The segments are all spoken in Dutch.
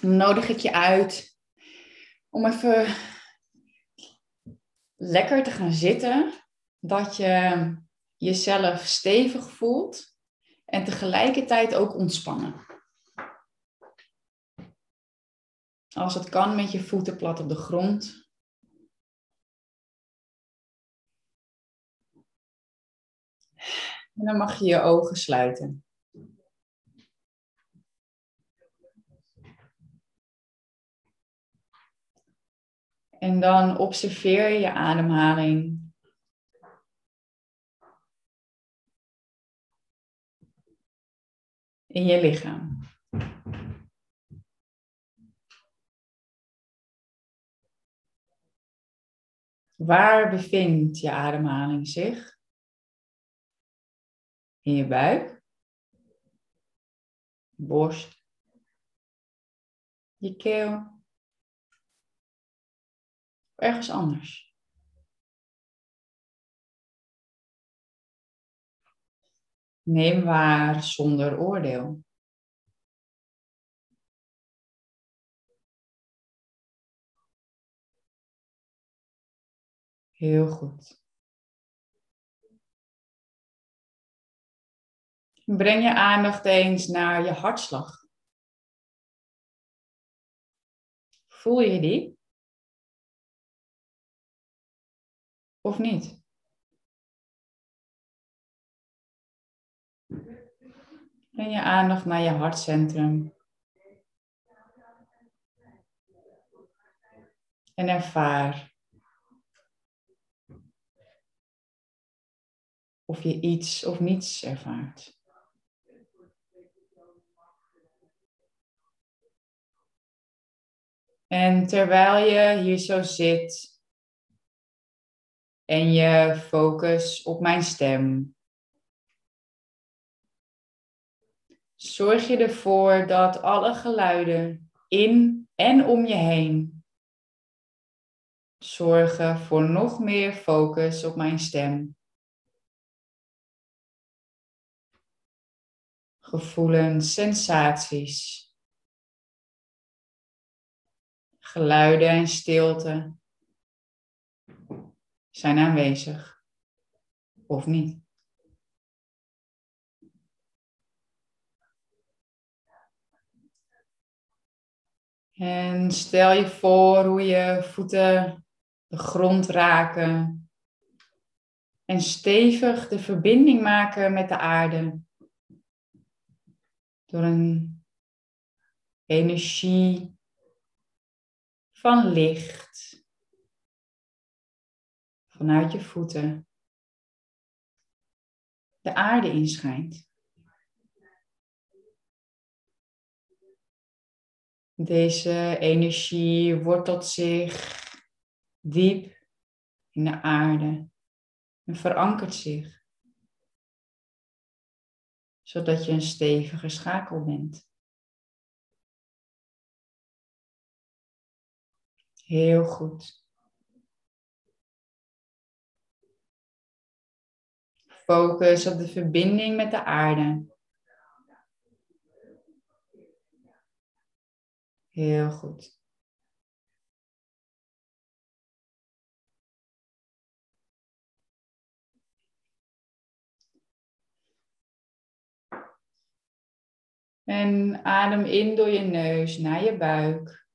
Dan nodig ik je uit om even lekker te gaan zitten. Dat je jezelf stevig voelt en tegelijkertijd ook ontspannen. Als het kan met je voeten plat op de grond. En dan mag je je ogen sluiten. En dan observeer je ademhaling. In je lichaam. Waar bevindt je ademhaling zich? In je buik, borst, je keel, ergens anders. Neem waar zonder oordeel. Heel goed. Breng je aandacht eens naar je hartslag. Voel je die? Of niet? Breng je aandacht naar je hartcentrum. En ervaar of je iets of niets ervaart. En terwijl je hier zo zit en je focus op mijn stem, zorg je ervoor dat alle geluiden in en om je heen zorgen voor nog meer focus op mijn stem. gevoelens, sensaties, geluiden en stilte zijn aanwezig of niet. En stel je voor hoe je voeten de grond raken en stevig de verbinding maken met de aarde door een energie van licht vanuit je voeten de aarde inschijnt. Deze energie wortelt zich diep in de aarde en verankert zich zodat je een stevige schakel bent. Heel goed. Focus op de verbinding met de aarde. Heel goed. En adem in door je neus naar je buik.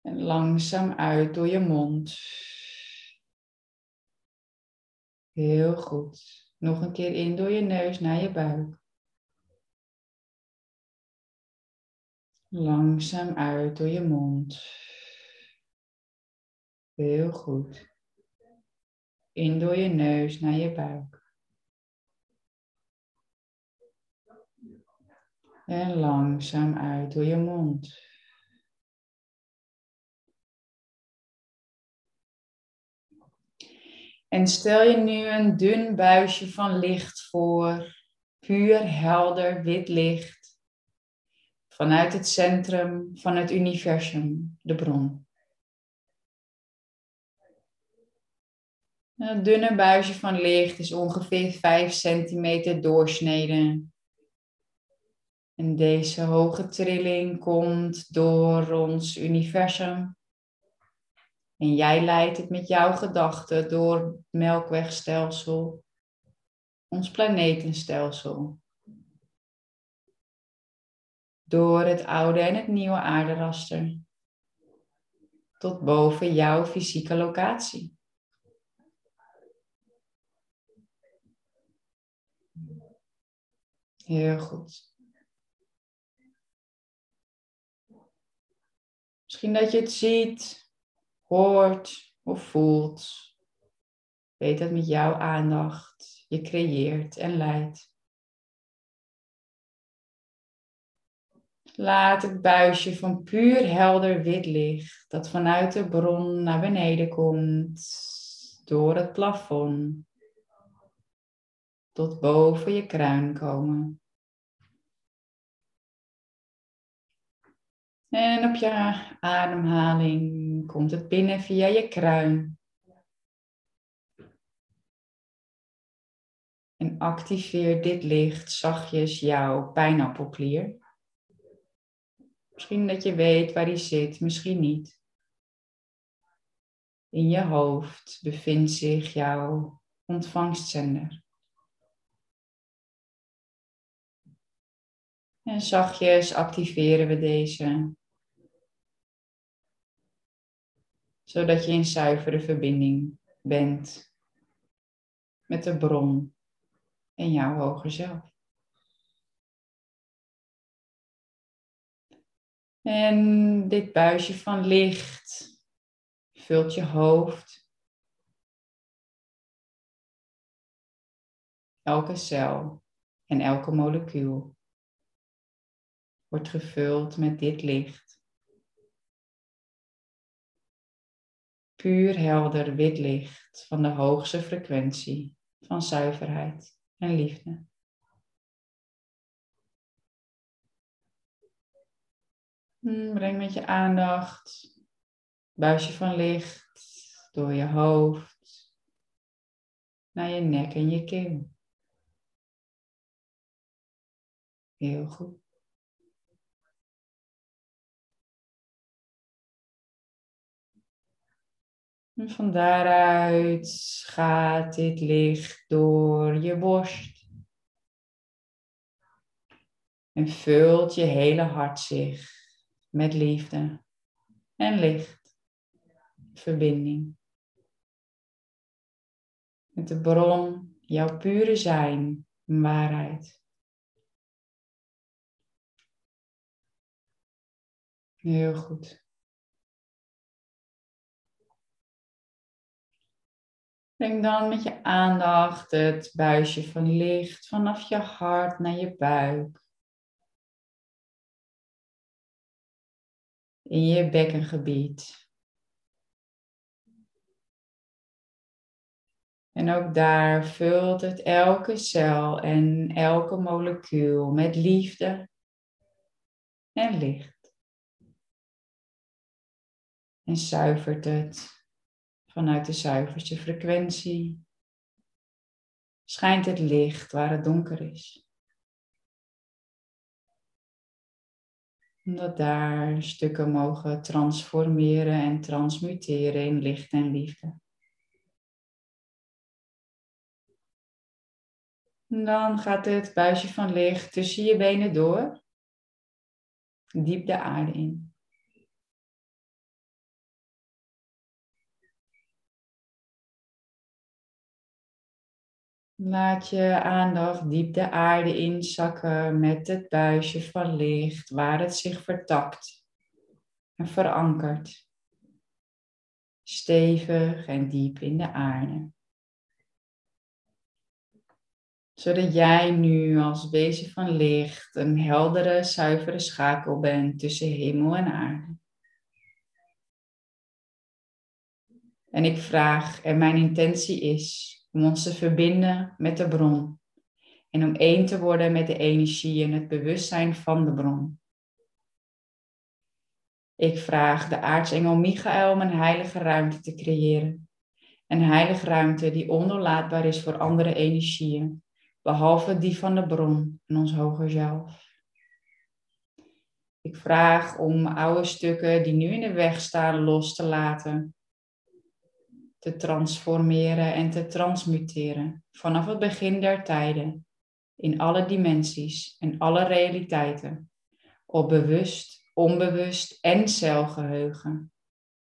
En langzaam uit door je mond. Heel goed. Nog een keer in door je neus naar je buik. Langzaam uit door je mond. Heel goed. In door je neus naar je buik. En langzaam uit door je mond. En stel je nu een dun buisje van licht voor, puur helder wit licht, vanuit het centrum van het universum, de bron. Het dunne buisje van licht is ongeveer 5 centimeter doorsneden En deze hoge trilling komt door ons universum. En jij leidt het met jouw gedachten door het melkwegstelsel, ons planetenstelsel. Door het oude en het nieuwe aarderaster. Tot boven jouw fysieke locatie. Heel goed. Misschien dat je het ziet, hoort of voelt. Weet dat met jouw aandacht je creëert en leidt. Laat het buisje van puur helder wit licht dat vanuit de bron naar beneden komt, door het plafond, tot boven je kruin komen. En op je ademhaling komt het binnen via je kruin. En activeer dit licht zachtjes jouw pijnappelklier. Misschien dat je weet waar die zit, misschien niet. In je hoofd bevindt zich jouw ontvangstzender. En zachtjes activeren we deze. Zodat je in zuivere verbinding bent met de bron en jouw hoger zelf. En dit buisje van licht vult je hoofd. Elke cel en elke molecuul wordt gevuld met dit licht. Puur helder wit licht van de hoogste frequentie van zuiverheid en liefde. Hmm, breng met je aandacht buisje van licht door je hoofd naar je nek en je keel. Heel goed. En van daaruit gaat dit licht door je borst. En vult je hele hart zich met liefde en licht, verbinding. Met de bron, jouw pure zijn, waarheid. Heel goed. Breng dan met je aandacht het buisje van licht vanaf je hart naar je buik. In je bekkengebied. En ook daar vult het elke cel en elke molecuul met liefde en licht. En zuivert het vanuit de zuiverste frequentie schijnt het licht waar het donker is. Omdat daar stukken mogen transformeren en transmuteren in licht en liefde. dan gaat het buisje van licht tussen je benen door, diep de aarde in. Laat je aandacht diep de aarde inzakken met het buisje van licht waar het zich vertakt en verankert. Stevig en diep in de aarde. Zodat jij nu als wezen van licht een heldere, zuivere schakel bent tussen hemel en aarde. En ik vraag, en mijn intentie is om ons te verbinden met de bron en om één te worden met de energie en het bewustzijn van de bron. Ik vraag de aartsengel Michael om een heilige ruimte te creëren. Een heilige ruimte die ondoorlaatbaar is voor andere energieën, behalve die van de bron en ons hoger zelf. Ik vraag om oude stukken die nu in de weg staan los te laten, te transformeren en te transmuteren vanaf het begin der tijden, in alle dimensies en alle realiteiten, op bewust, onbewust en celgeheugen,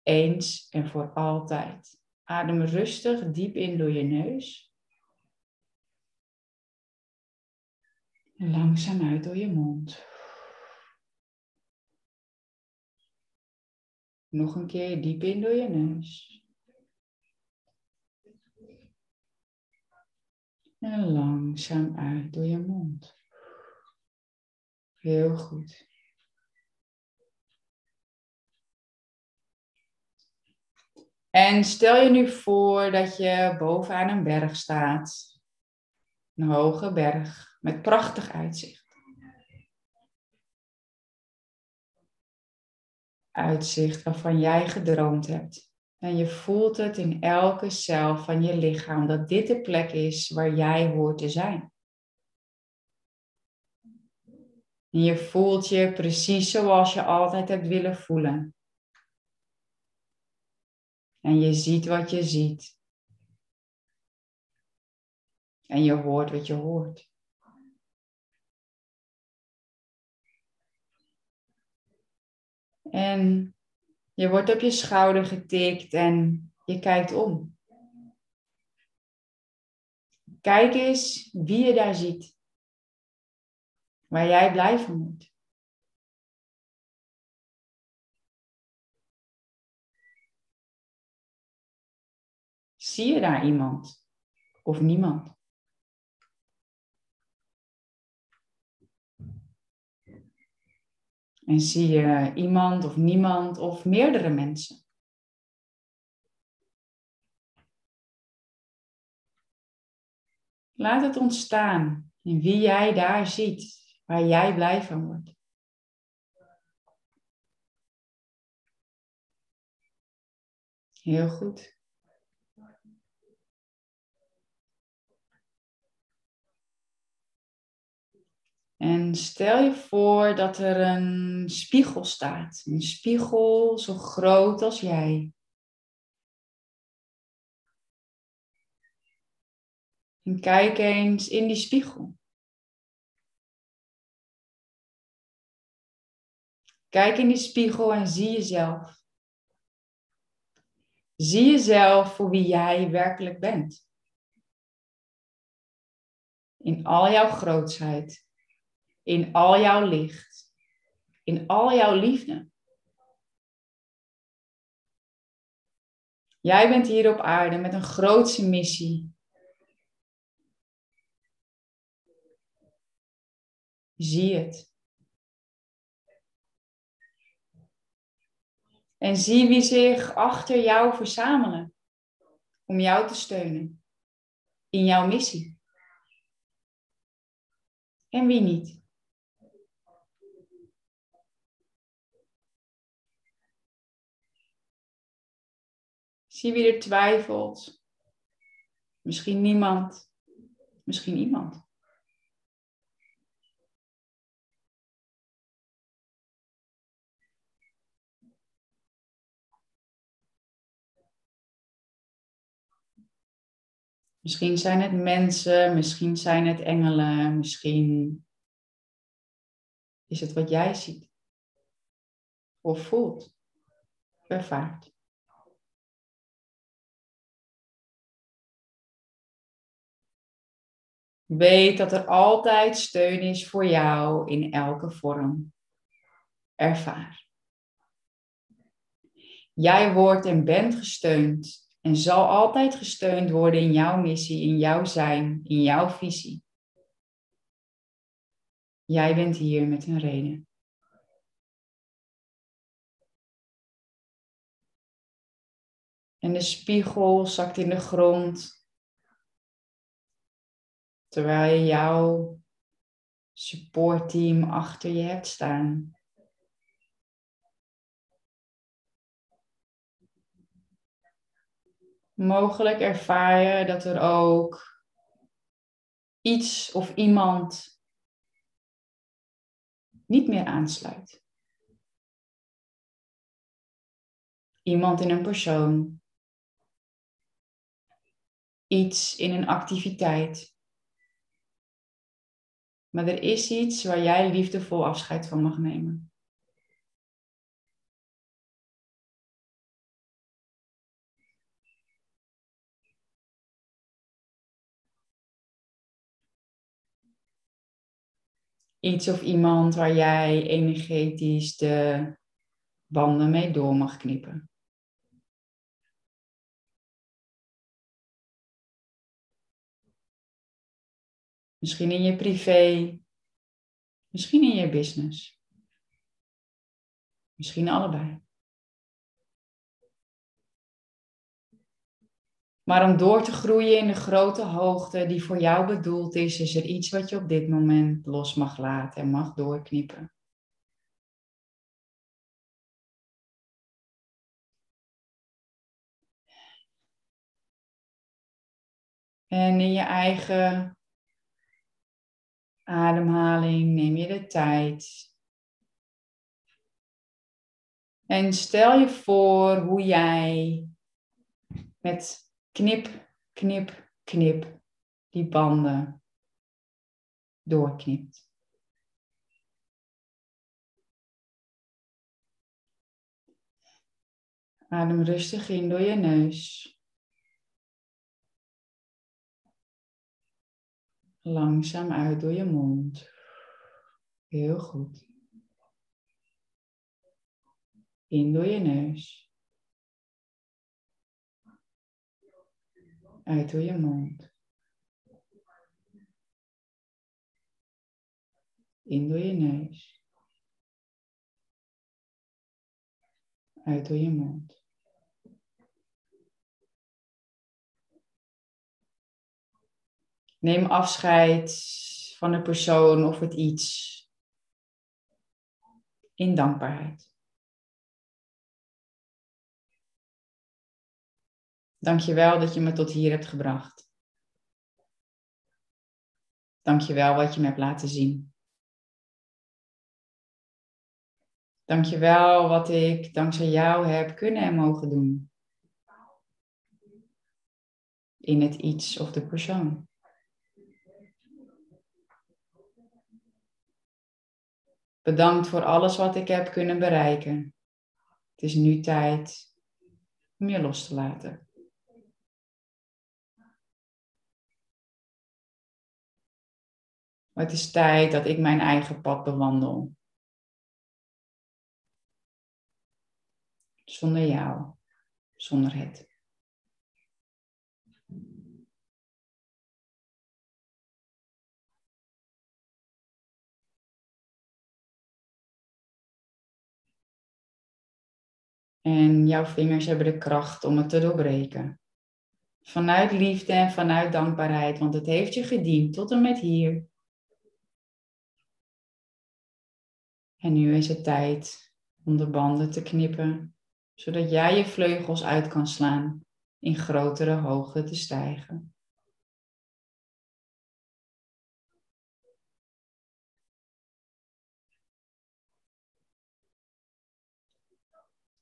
eens en voor altijd. Adem rustig diep in door je neus. En langzaam uit door je mond. Nog een keer diep in door je neus. En langzaam uit door je mond. Heel goed. En stel je nu voor dat je bovenaan een berg staat. Een hoge berg met prachtig uitzicht. Uitzicht waarvan jij gedroomd hebt. En je voelt het in elke cel van je lichaam dat dit de plek is waar jij hoort te zijn. En je voelt je precies zoals je altijd hebt willen voelen. En je ziet wat je ziet. En je hoort wat je hoort. En je wordt op je schouder getikt en je kijkt om. Kijk eens wie je daar ziet. Waar jij blij van wordt. Zie je daar iemand of niemand? En zie je iemand of niemand of meerdere mensen? Laat het ontstaan in wie jij daar ziet, waar jij blij van wordt. Heel goed. En stel je voor dat er een spiegel staat. Een spiegel zo groot als jij. En kijk eens in die spiegel. Kijk in die spiegel en zie jezelf. Zie jezelf voor wie jij werkelijk bent. In al jouw grootsheid in al jouw licht, in al jouw liefde. Jij bent hier op aarde met een grootse missie. Zie het. En zie wie zich achter jou verzamelen om jou te steunen in jouw missie. En wie niet. Zie wie er twijfelt. Misschien niemand. Misschien iemand. Misschien zijn het mensen, misschien zijn het engelen, misschien is het wat jij ziet of voelt, ervaart. Weet dat er altijd steun is voor jou in elke vorm. Ervaar. Jij wordt en bent gesteund en zal altijd gesteund worden in jouw missie, in jouw zijn, in jouw visie. Jij bent hier met een reden. En de spiegel zakt in de grond terwijl je jouw supportteam achter je hebt staan. Mogelijk ervaar je dat er ook iets of iemand niet meer aansluit. Iemand in een persoon. Iets in een activiteit. Maar er is iets waar jij liefdevol afscheid van mag nemen. Iets of iemand waar jij energetisch de banden mee door mag knippen. Misschien in je privé, misschien in je business. Misschien allebei. Maar om door te groeien in de grote hoogte die voor jou bedoeld is, is er iets wat je op dit moment los mag laten en mag doorknippen. En in je eigen ademhaling neem je de tijd. En stel je voor hoe jij met knip, knip, knip die banden doorknipt. Adem rustig in door je neus. Langzaam uit door je mond. Heel goed. In door je neus. Uit door je mond. In door je neus. Uit door je mond. Neem afscheid van de persoon of het iets in dankbaarheid. Dank je wel dat je me tot hier hebt gebracht. Dank je wel wat je me hebt laten zien. Dank je wel wat ik dankzij jou heb kunnen en mogen doen. In het iets of de persoon. Bedankt voor alles wat ik heb kunnen bereiken. Het is nu tijd om je los te laten. het is tijd dat ik mijn eigen pad bewandel. Zonder jou, zonder het. En jouw vingers hebben de kracht om het te doorbreken. Vanuit liefde en vanuit dankbaarheid, want het heeft je gediend tot en met hier. En nu is het tijd om de banden te knippen, zodat jij je vleugels uit kan slaan, in grotere hoogte te stijgen.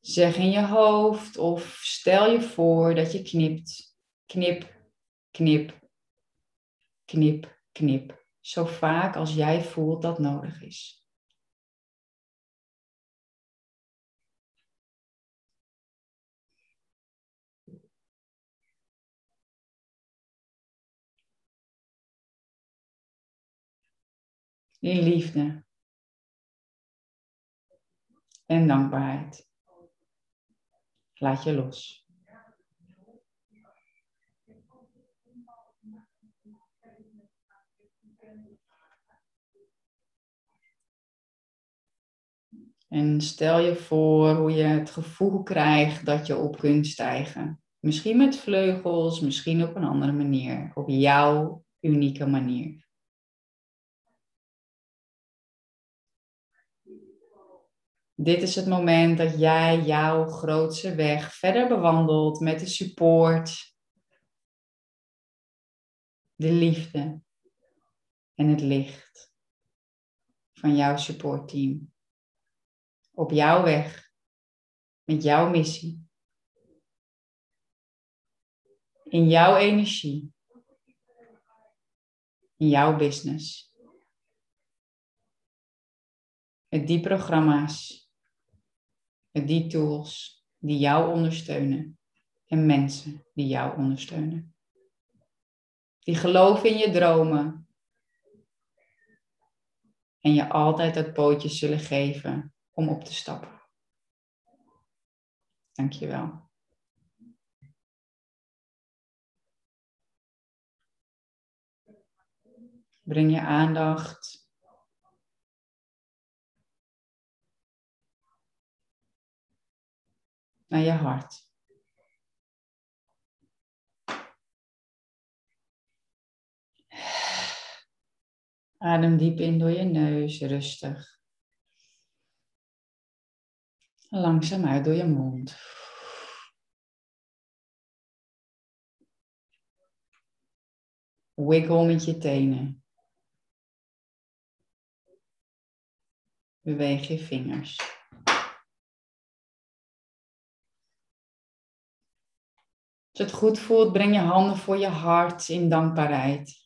Zeg in je hoofd of stel je voor dat je knipt. Knip, knip, knip, knip. Zo vaak als jij voelt dat nodig is. In liefde en dankbaarheid. Laat je los. En stel je voor hoe je het gevoel krijgt dat je op kunt stijgen. Misschien met vleugels, misschien op een andere manier. Op jouw unieke manier. Dit is het moment dat jij jouw grootste weg verder bewandelt met de support, de liefde en het licht van jouw supportteam. Op jouw weg, met jouw missie. in jouw energie, in jouw business. Met die programma's, met die tools die jou ondersteunen en mensen die jou ondersteunen. Die geloven in je dromen en je altijd dat pootje zullen geven om op te stappen. Dankjewel. Breng je aandacht naar je hart. Adem diep in door je neus, rustig. Langzaam uit door je mond. Wiggle met je tenen. Beweeg je vingers. Als het goed voelt, breng je handen voor je hart in dankbaarheid.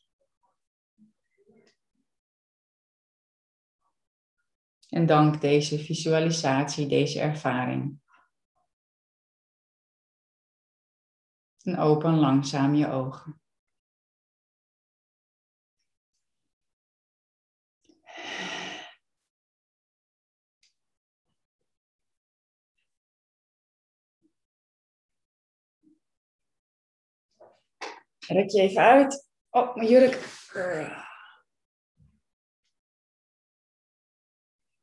En dank deze visualisatie, deze ervaring. En open langzaam je ogen. Rek je even uit. Oh, mijn jurk.